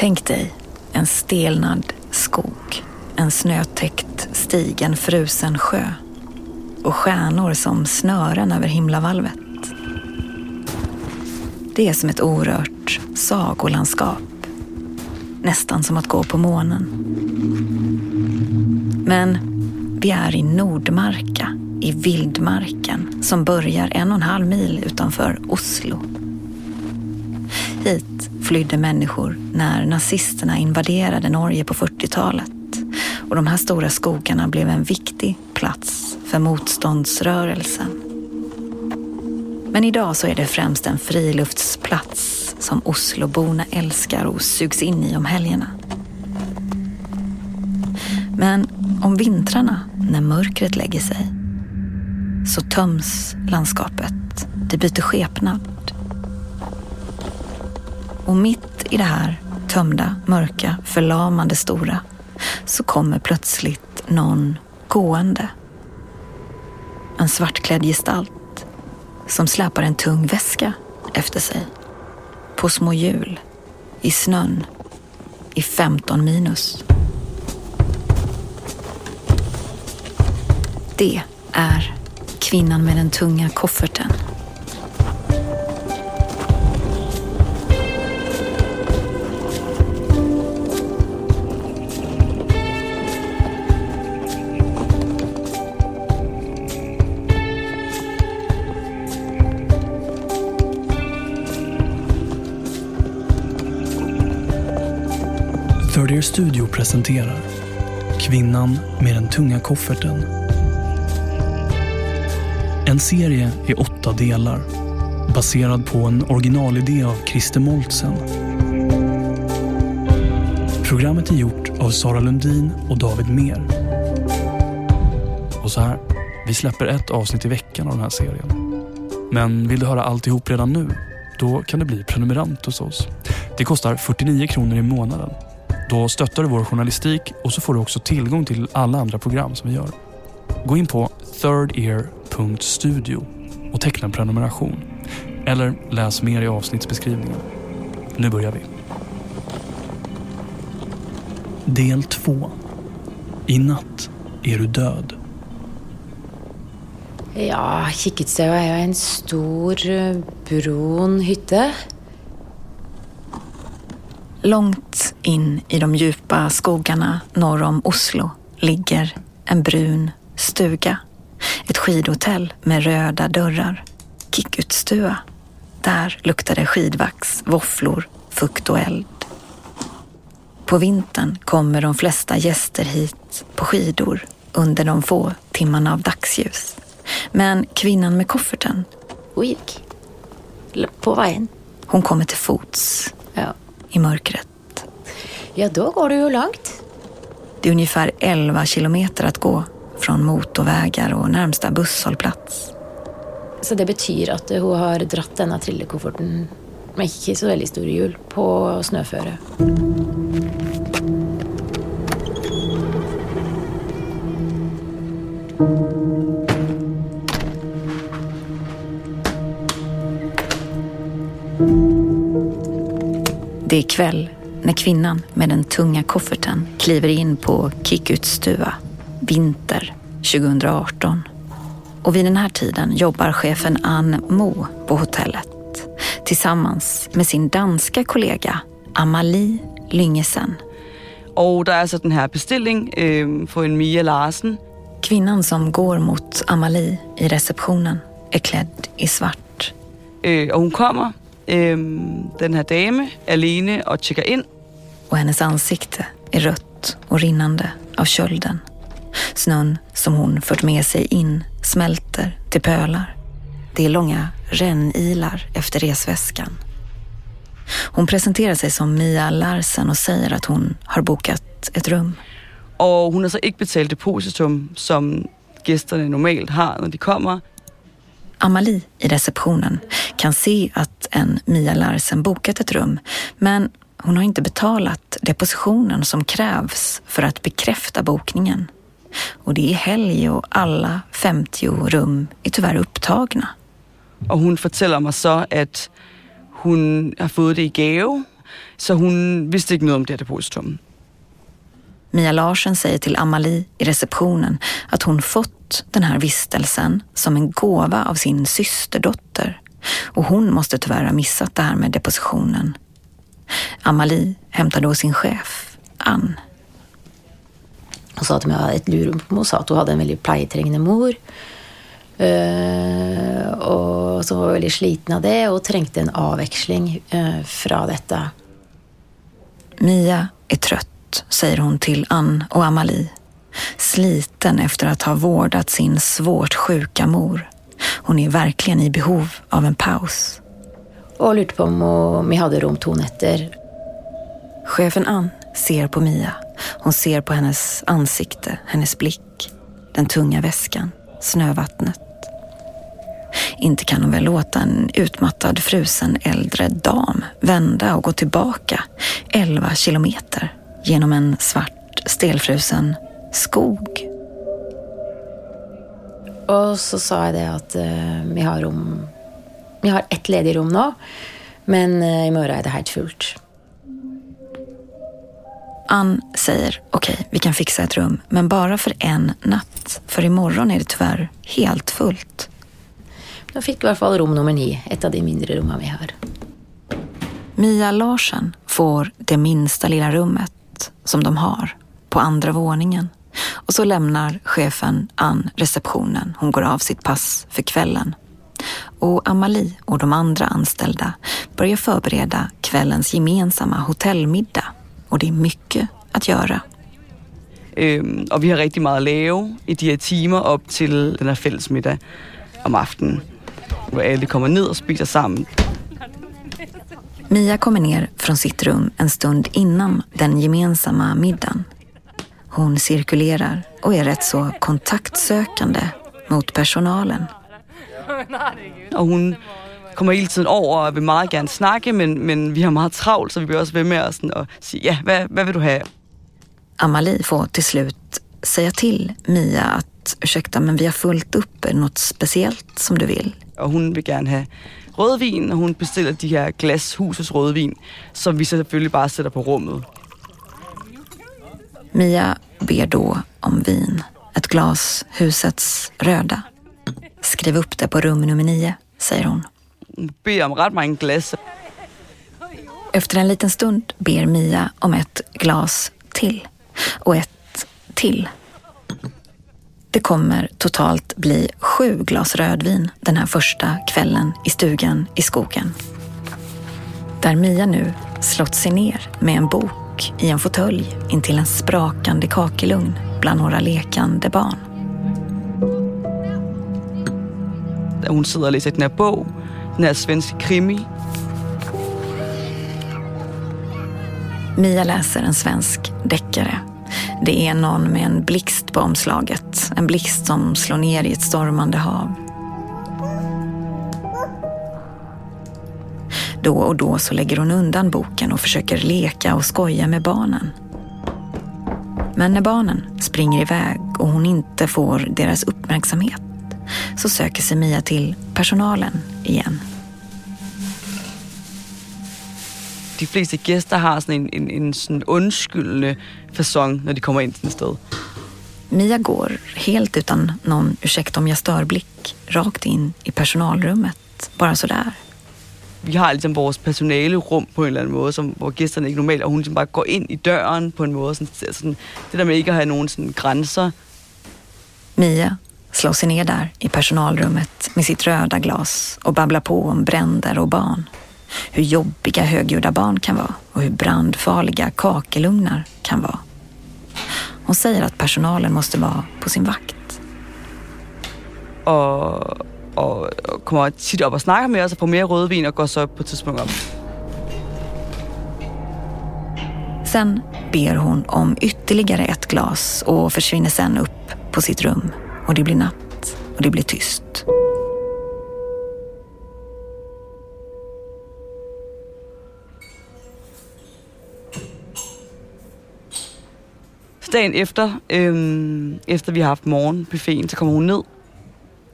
Tänk dig en stelnad skog, en snötäckt stig, en frusen sjö och stjärnor som snören över himlavalvet. Det är som ett orört sagolandskap. Nästan som att gå på månen. Men vi är i Nordmarka, i vildmarken som börjar en och en halv mil utanför Oslo. Flydde människor när nazisterna invaderade Norge på 40-talet och de här stora skogarna blev en viktig plats för motståndsrörelsen. Men idag så är det främst en friluftsplats som Osloborna älskar och sugs in i om helgerna. Men om vintrarna, när mörkret lägger sig, så töms landskapet. Det byter skepnad. Och mitt i det här tömda, mörka, förlamande stora så kommer plötsligt någon gående. En svartklädd gestalt som släpar en tung väska efter sig. På små hjul, i snön, i 15 minus. Det är kvinnan med den tunga kofferten. Third Studio presenterar Kvinnan med den tunga kofferten. En serie i åtta delar baserad på en originalidé av Christer Moltzen. Programmet är gjort av Sara Lundin och David Mer. Och så här, vi släpper ett avsnitt i veckan av den här serien. Men vill du höra alltihop redan nu? Då kan du bli prenumerant hos oss. Det kostar 49 kronor i månaden då stöttar du vår journalistik och så får du också tillgång till alla andra program som vi gör. Gå in på thirdear.studio och teckna en prenumeration. Eller läs mer i avsnittsbeskrivningen. Nu börjar vi. Del 2. I natt är du död. Ja, Kikkertstua er jo en stor, eh, brun hytte. Långt in i de djupa skogarna norr om Oslo ligger en brun stuga. Ett skidhotell med röda dörrar. Kickutstua. Där luktar det skidvax, våfflor, fukt och eld. På vintern kommer de flesta gäster hit på skidor under de få timmarna av dagsljus. Men kvinnan med kofferten, Hun gikk på veien. hon kommer till fots Ja. I mörkret. ja, da går du jo langt. Det är ungefär 11 kilometer att gå från motorvägar och närmsta busshållplats. Så det betyr at hun har dratt denne trillekofferten med ikke så veldig store hjul på snøføre. Det är kväll när kvinnan med den tunga kofferten kliver in på Kickutstua, vinter 2018. Och vid den här tiden jobbar chefen Ann Mo på hotellet tillsammans med sin danska kollega Amalie Lyngesen. Og der er så den her bestilling øh, for en Mia Larsen. Kvinnan som går mot Amalie i receptionen är klädd i svart. Øh, og hun kommer, øh, den her dame, alene og tjekker ind. och hennes ansikte är rött och rinnande av kölden. Snön som hon fört med sig in smälter till pölar. Det är långa rännilar efter resväskan. Hon presenterar sig som Mia Larsen och säger att hon har bokat ett rum. Og hun har så ikke betalt depositum, som gæsterne normalt har, når de kommer. Amalie i receptionen kan se att en Mia Larsen bokat ett rum, men hon har inte betalat depositionen som krävs för att bekräfta bokningen. Och det är helg och alla 50 rum är tyvärr upptagna. Och hon berättar mig så, att hon har fått det i gave, Så hon visste inte något om det här depositum. Mia Larsen säger till Amalie i receptionen att hon fått den här vistelsen som en gåva av sin systerdotter och hon måste tyvärr ha missat det här med depositionen. Amalie hämtar då sin chef, Ann. Hon sa att hon hade ett lurum på sa att hon hade en väldigt plejetrengande mor. Uh, och som var väldigt sliten av det och trängte en avväxling uh, från detta. Mia är trött, säger hon till Ann och Amalie. Sliten efter att ha vårdat sin svårt sjuka mor. Hon är verkligen i behov av en paus. Och lurte på om vi hade rum två nätter. Chefen Ann ser på Mia. Hon ser på hennes ansikte, hennes blick, den tunga väskan, snövattnet. Inte kan hon väl låta en utmattad, frusen äldre dam vända och gå tillbaka elva kilometer genom en svart, stelfrusen skog. Och så sa jag det att uh, vi har rum, vi har ett ledigt rum nu, men uh, imorgon är det helt fullt. Ann säger okej, okay, vi kan fixa ett rum, men bara för en natt. För imorgon är det tyvärr helt fullt. Då fick vi i alla fall rum nummer nio, ett av de mindre rummen vi har. Mia Larsen får det minsta lilla rummet som de har på andra våningen. Och så lämnar chefen Ann receptionen. Hon går av sitt pass för kvällen. Och Amalie och de andra anställda börjar förbereda kvällens gemensamma hotellmiddag. Och det är mycket att göra. Um, och vi har riktigt mycket att göra. i de här timmar upp till den här fällsmiddag om aftonen. Alla kommer ner och spiser samman. Mia kommer ner från sitt rum en stund innan den gemensamma middagen. Hon cirkulerar och är rätt så kontaktsökande mot personalen. Och hon kommer hela tiden över och vill mycket gärna snacka men, men vi har mycket travlt så vi blir också med oss och säga ja, vad, vad vill du ha? Amalie får till slut säga till Mia att ursäkta men vi har fullt upp, är det något speciellt som du vill? Och hon vill gärna ha rödvin och hon beställer de här glashusets rödvin som vi selvfølgelig bara sätter på rummet. Mia ber då om vin. Ett glas husets röda. Skriv upp det på rum nummer nio, säger hon. Hon ber om rätt många glas. Efter en liten stund ber Mia om ett glas till och ett till. Det kommer totalt bli sju glas rödvin den här första kvällen i stugan i skogen. Där Mia nu slått sig ner med en bok i en fåtölj intill en sprakande kakelugn bland några lekande barn. Hon sitter och läser den här bok, den här svenska krimi. Mia läser en svensk deckare det är någon med en blixt på omslaget. En blixt som slår ner i ett stormande hav. Då och då så lägger hon undan boken och försöker leka och skoja med barnen. Men när barnen springer iväg och hon inte får deras uppmärksamhet så söker sig Mia till personalen igen. De flesta gäster har sådan en, en, en sådan undskyldende fasong när de kommer in till ett sted. Mia går helt utan någon ursäkta om jag stör-blick rakt in i personalrummet, bara sådär. Vi har liksom vårt personalrum på en eller annan måde, som, hvor gästerna inte normalt, och hon liksom bara går in i dörren på en måde. Sådan, sådan, det där med inte att ha någon sådan gränser. Mia slår sig ner där i personalrummet med sitt röda glas och babblar på om bränder och barn hur jobbiga högljudda barn kan vara och hur brandfarliga kakelugnar kan vara. Hon säger att personalen måste vara på sin vakt. Och, och, och kommer tit upp och snackar med oss och får mer rödvin och går så på tidspunkt upp. Sen ber hon om ytterligare ett glas och försvinner sen upp på sitt rum. Och det blir natt och det blir tyst. Dagen efter, øh, efter vi har haft morgonbuffeten, så kommer hon ned.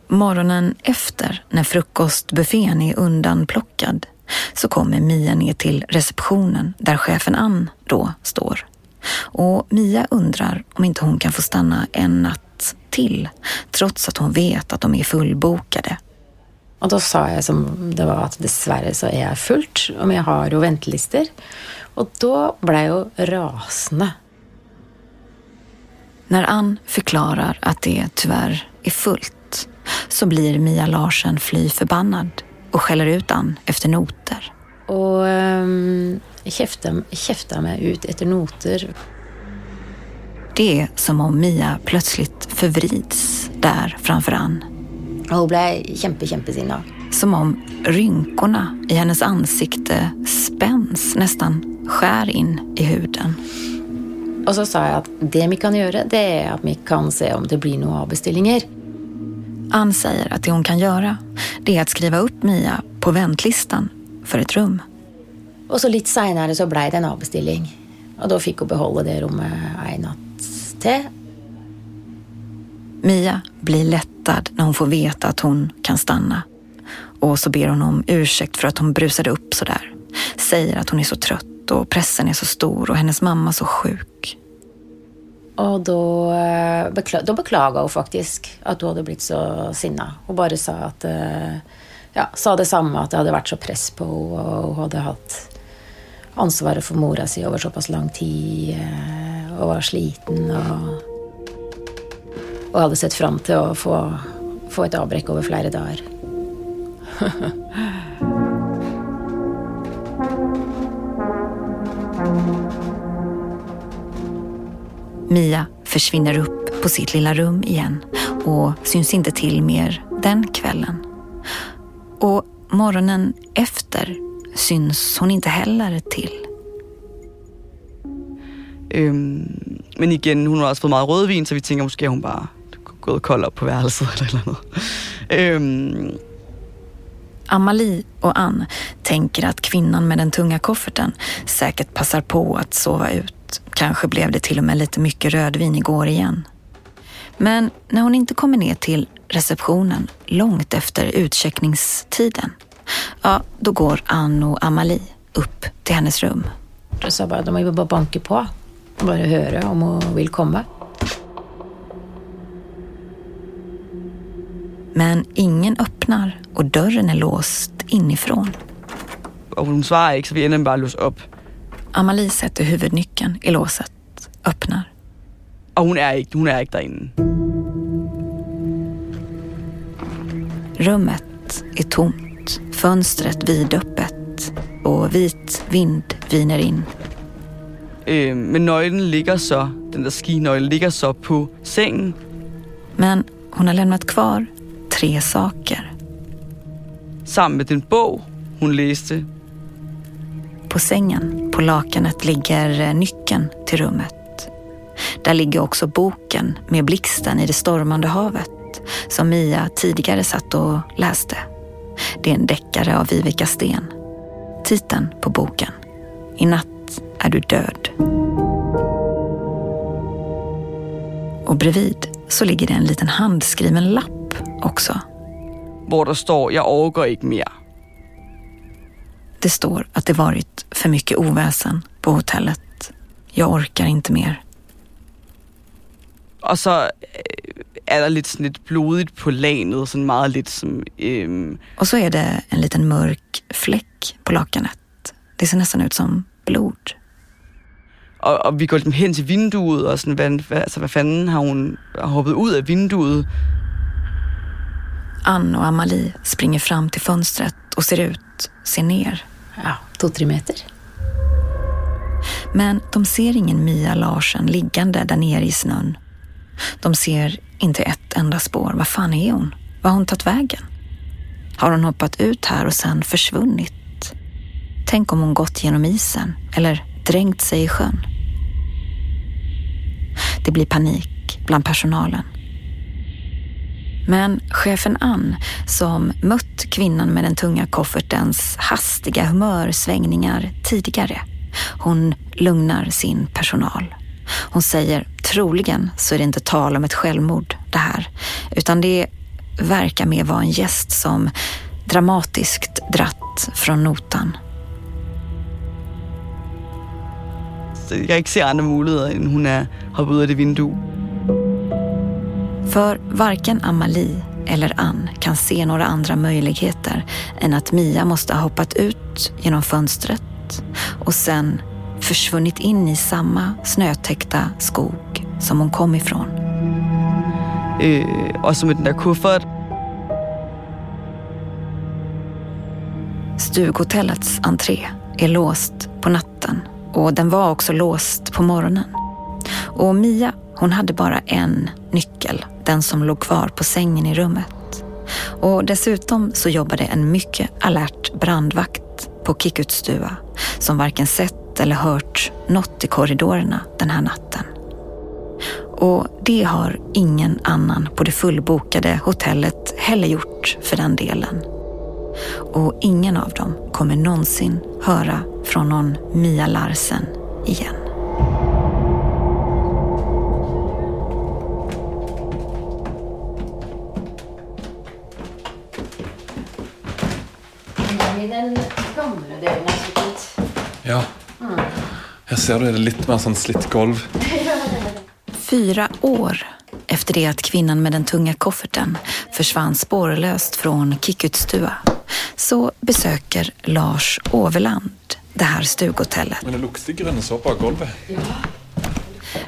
Morgonen efter, när frukostbuffén är undanplockad, så kommer Mia ner till receptionen där chefen Ann då står. Och Mia undrar om inte hon kan få stanna en natt till trots att hon vet att de är fullbokade. Och då sa jag som det var att dessvärre så är jag fullt om jag har ju väntelister. Och då blev jag rasande. När Ann förklarar att det tyvärr är fullt så blir Mia Larsen fly förbannad och skäller ut Ann efter noter. Och um, käftar, käftar mig ut efter noter. Det är som om Mia plötsligt förvrids där framför Ann. Och hon blev kämpe, kämpesinna. Som om rynkorna i hennes ansikte spänns, nästan skär in i huden. Och så sa jag att det vi kan göra det är att vi kan se om det blir några avbeställningar. Ann säger att det hon kan göra det är att skriva upp Mia på väntlistan för ett rum. Och så lite senare så blev det en avbeställning. Och då fick hon behålla det rummet en natt till. Mia blir lättad när hon får veta att hon kan stanna. Och så ber hon om ursäkt för att hon brusade upp så där. Säger att hon är så trött och pressen är så stor och hennes mamma så sjuk. Och då, eh, då beklagade hon faktiskt att hon hade blivit så sinna. Hon bara sa att eh, ja, sa detsamma, att det hade varit så press på henne och hon hade haft ansvaret för mora si över så pass lång tid eh, och var sliten och, och hade sett fram till att få, få ett avbräck över flera dagar. Mia försvinner upp på sitt lilla rum igen och syns inte till mer den kvällen. Och morgonen efter syns hon inte heller till. Øhm, men igen, hon har också fått mycket rödvin så vi tänker måske hon hun bara gået kold op på værelset eller eller andet. Øhm, Amalie och Ann tänker att kvinnan med den tunga kofferten säkert passar på att sova ut. Kanske blev det till och med lite mycket rödvin igår igen. Men när hon inte kommer ner till receptionen långt efter utcheckningstiden, ja, då går Ann och Amalie upp till hennes rum. Jag sa bara, de har ju bara bankat på. Bara höra om hon vill komma. Men ingen öppnar och dörren är låst inifrån. og hun svarer ikke, så vi ender med bare at låse op. Amalie sätter huvudnyckeln i låset, öppnar. Og hun er ikke, hun er ikke derinde. Rummet är tomt, fönstret vidöppet och vit vind viner in. Øh, men nøglen ligger så, den der skinøgle ligger så på sengen. Men hon har lämnat kvar tre saker. Sammen med den bog, hun læste. På sängen, på lakanet, ligger eh, nyckeln till rummet. Där ligger också boken med blixten i det stormande havet som Mia tidigare satt och läste. Det är en deckare av Vivica Sten. Titeln på boken. I natt är du död. Och bredvid så ligger det en liten handskriven lapp också. hvor der står, jeg overgår ikke mere. Det står att det varit för mycket oväsen på hotellet. Jag orkar inte mer. Og så øh, er der lidt sådan lidt blodigt på lanet, sådan meget lidt som... Øhm, Och så är det en liten mörk fläck på lakanet. Det ser nästan ut som blod. og, og vi går ligesom hen til vinduet, og sådan, hvad, altså, hvad fanden har hun hoppet ud af vinduet? Ann och Amalie springer fram till fönstret och ser ut, ser ner. Ja, to, tre meter. Men de ser ingen Mia Larsen liggande där nere i snön. De ser inte ett enda spår. Vad fan är hon? Var har hon tagit vägen? Har hon hoppat ut här och sen försvunnit? Tänk om hon gått genom isen eller dränkt sig i sjön. Det blir panik bland personalen. Men chefen Ann, som mött kvinnan med den tunga koffertens hastiga humörsvängningar tidigare, hon lugnar sin personal. Hon säger troligen så är det inte tal om ett självmord det här, utan det verkar mer vara en gäst som dramatiskt dratt från notan. Jeg kan ikke se andre muligheder, end hun er hoppet ud af det vindue. För varken Amalie eller Ann kan se några andra möjligheter än att Mia måste ha hoppat ut genom fönstret och sen försvunnit in i samma snötäckta skog som hon kom ifrån. Også med den der kuffert. Stughotellets entré är låst på natten och den var också låst på morgonen. Och Mia, hon hade bara en nyckel, den som låg kvar på sängen i rummet. Och dessutom så jobbade en mycket alert brandvakt på Kikkutstua som varken sett eller hört något i korridorerna den här natten. Och det har ingen annan på det fullbokade hotellet heller gjort för den delen. Och ingen av dem kommer någonsin höra från någon Mia Larsen igen. Jeg ser det er litt mer sånn slitt gulv. Fyra år efter det att kvinnan med den tunga kofferten försvann spårlöst från Kikkutstua så besöker Lars Åveland det här stughotellet. Men det lukter grønne såpe av gulvet.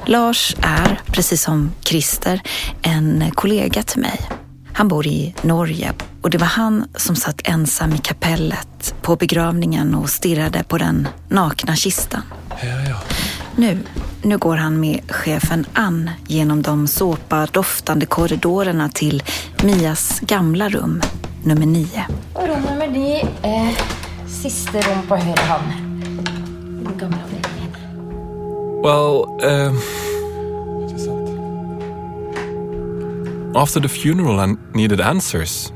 Lars är, precis som Christer, en kollega till mig. Han bor i Norge och det var han som satt ensam i kapellet på begravningen och stirrade på den nakna kistan. Ja. Nu, nu går han med chefen Ann genom de såpadoftande korridorerna till Mias gamla rum, nummer nio. Rom nummer ni er siste rom på høyre hånd. Den gamle avdelingen. Well, um, after the funeral I needed answers.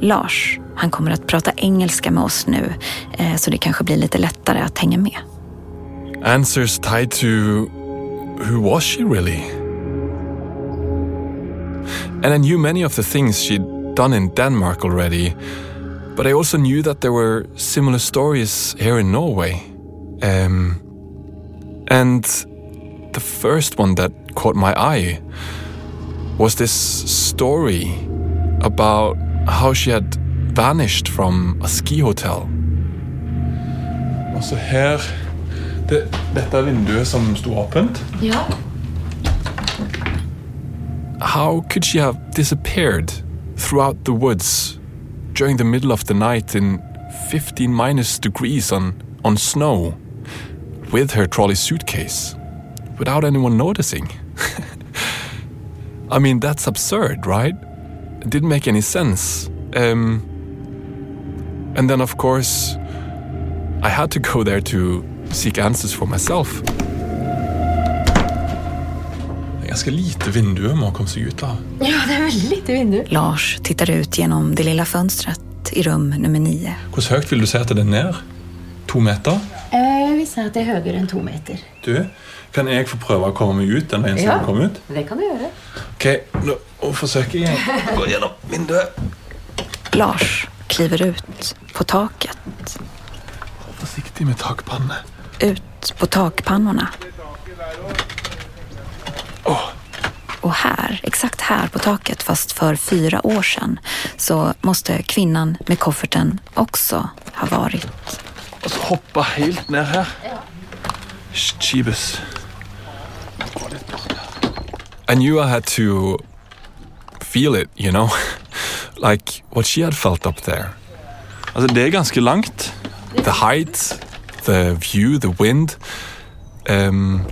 Lars, han kommer att prata engelska med oss nu, eh, så det kanske blir lite lättare att hänga med. Answers tied to who was she really? And I knew many of the things she'd done in Denmark already, but I also knew that there were similar stories here in Norway. Um, and the first one that caught my eye was this story about how she had vanished from a ski hotel. Altså her det, Dette er vinduet som sto åpent. Ja. How could she have disappeared throughout the woods during the middle of the night in 15 minus degrees on, on snow with her trolley suitcase without anyone noticing? I mean, that's absurd, right? It didn't make any sense. Um, and then, of course, I had to go there to seek answers for myself. Det er ganske lite vindu man komme seg ut av. Ja, det er veldig lite vindu. Lars tittar ut genom det lilla fönstret i rum nummer nio. Hvor høyt vil du si at det er ned? To meter? Eh, vi sier at det er høyere enn to meter. Du, kan jeg få å komme meg ut den veien som Ja. jeg kom ut? Det kan du gjøre. Ok, nå forsøker jeg å gå gjennom vinduet. Lars kliver ut på taket, Forsiktig med takpanne. Ut på takpannorna. Åh, Och här, exakt här på taket, fast för fyra år sedan, så måste kvinnan med kofferten också ha varit. og så hoppe helt ned her. Jeebus. I knew I had to feel it, you know? like what she had felt up there. Altså, det er ganske langt. The height, the view, the wind. Um,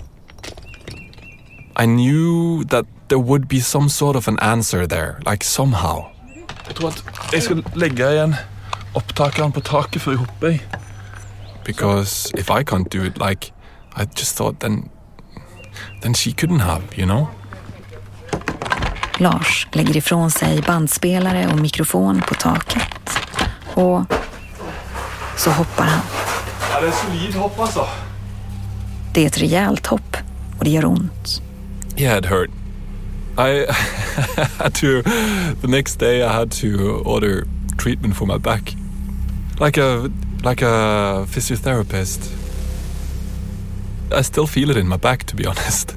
I knew that there would be some sort of an answer there, like somehow. Jeg tror at jeg skal legge igjen opptakeren på taket før jeg hopper i. Because if I can't do it, like, I just thought then, then she couldn't have, you know? Lars lägger ifrån sig bandspelare och mikrofon på taket. Och så hoppar han. Ja, det er solid hopp, altså. Det är ett rejält hopp och det gör ont. Yeah, it hurt. I had to, the next day I had to order treatment for my back. Like a like a physiotherapist. I still feel it in my back to be honest.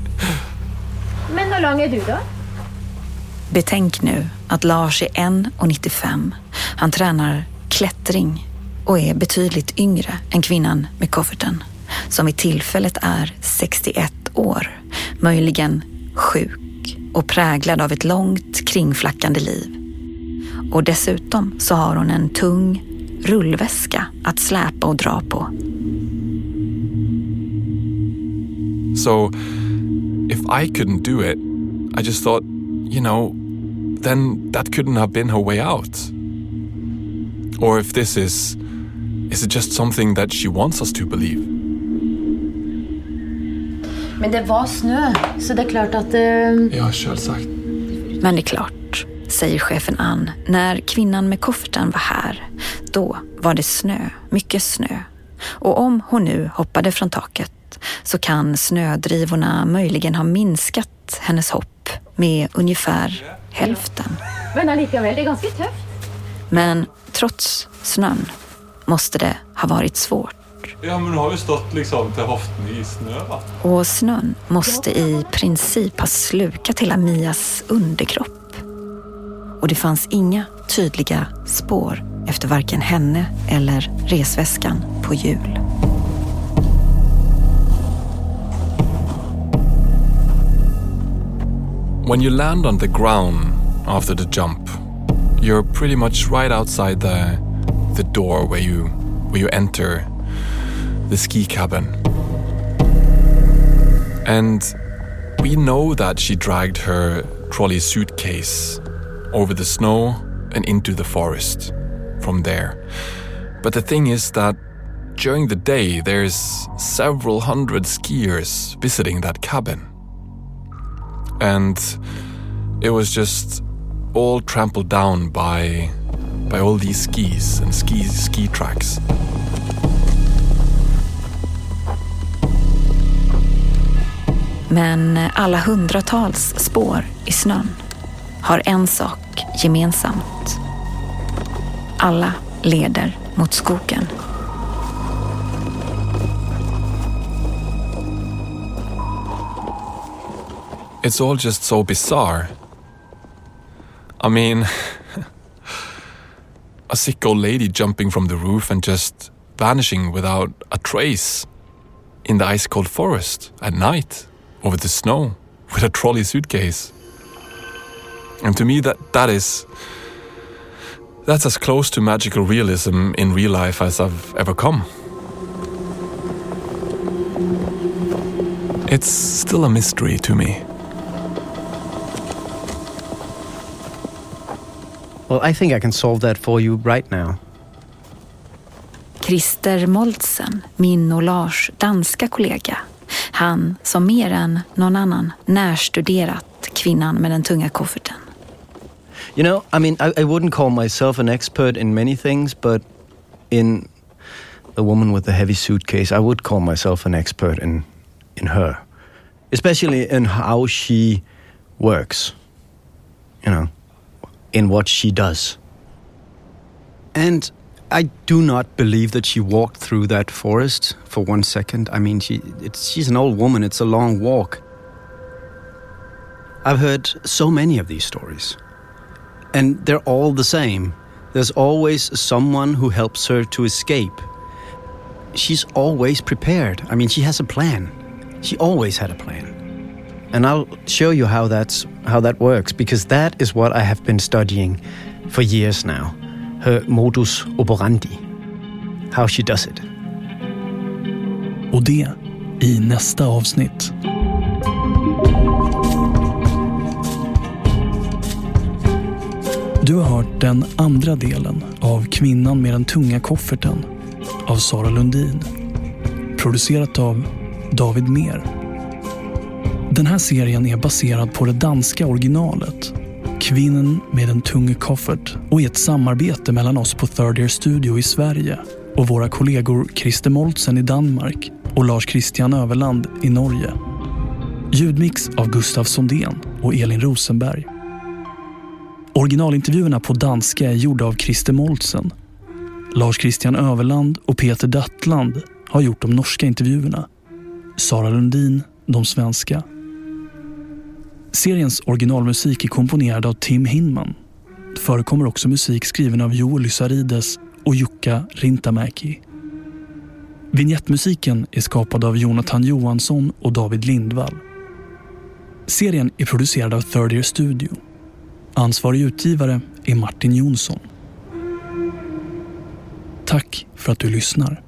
Men hur lång är du då? Betänk nu att Lars är 1,95. Han tränar klättring och är betydligt yngre än kvinnan med kofferten som vid tillfället är 61 år, möjligen sjuk och präglad av ett långt kringflackande liv. Och dessutom så har hon en tung rullväska att släpa och dra på. So if I couldn't do it, I just thought, you know, then that couldn't have been her way out. Or if this is is it just something that she wants us to believe? Men det var snö, så det är klart att... Eh, Ja, självsagt. Men det är klart, säger chefen Ann, när kvinnan med kofferten var här, då var det snö, mycket snö. Och om hon nu hoppade från taket så kan snödrivorna möjligen ha minskat hennes hopp med ungefär hälften. Men allikevel, det är ganska tufft. Men trots snön måste det ha varit svårt. Ja, men du har ju stått liksom till höften i snö va? Och snön måste i princip ha slukat hela Mias underkropp. Och det fanns inga tydliga spår efter varken henne eller resväskan på hjul. When you land on the ground after the jump, you're pretty much right outside the door where you where you enter the ski cabin. And we know that she dragged her trolley suitcase over the snow and into the forest from there. But the thing is that during the day there's several hundred skiers visiting that cabin and it was just all trampled down by by all these skis and ski ski tracks. Men alla hundratals spår i snön har en sak gemensamt. Alla leder mot skogen. It's all just so bizarre. I mean, a sick old lady jumping from the roof and just vanishing without a trace in the ice cold forest at night over the snow with a trolley suitcase. And to me that that is that's as close to magical realism in real life as I've ever come. It's still a mystery to me. Well, I think I can solve that for you right now. Christer Moltsen, min och Lars danska kollega. Han som mer än någon annan närstuderat kvinnan med den tunga kofferten. You know, I mean, I, I wouldn't call myself an expert in many things, but in the woman with the heavy suitcase, I would call myself an expert in in her, especially in how she works. You know, in what she does. And I do not believe that she walked through that forest for one second. I mean, she she's an old woman. It's a long walk. I've heard so many of these stories, and they're all the same. There's always someone who helps her to escape. She's always prepared. I mean, she has a plan. She always had a plan. And I'll show you how that's how that works because that is what I have been studying for years now. Her modus operandi. How she does it. Och det i nästa avsnitt. Du har hört den andra delen av Kvinnan med den tunga kofferten av Sara Lundin. Producerat av David Mer. Den här serien är baserad på det danska originalet Kvinnen med en tung koffert och är ett samarbete mellan oss på Third Year Studio i Sverige och våra kollegor Christer Moltsen i Danmark och Lars Christian Överland i Norge. Ljudmix av Gustav Sondén och Elin Rosenberg. Originalintervjuerna på danska är gjorda av Christer Moltsen. Lars Christian Överland och Peter Dattland har gjort de norska intervjuerna. Sara Lundin de svenska. Seriens originalmusik är komponerad av Tim Hinman. Det förekommer också musik skriven av Joel Lysarides och Jukka Rintamäki. Vignettmusiken är skapad av Jonathan Johansson och David Lindvall. Serien är producerad av Third Year Studio. Ansvarig utgivare är Martin Jonsson. Tack för att du lyssnar.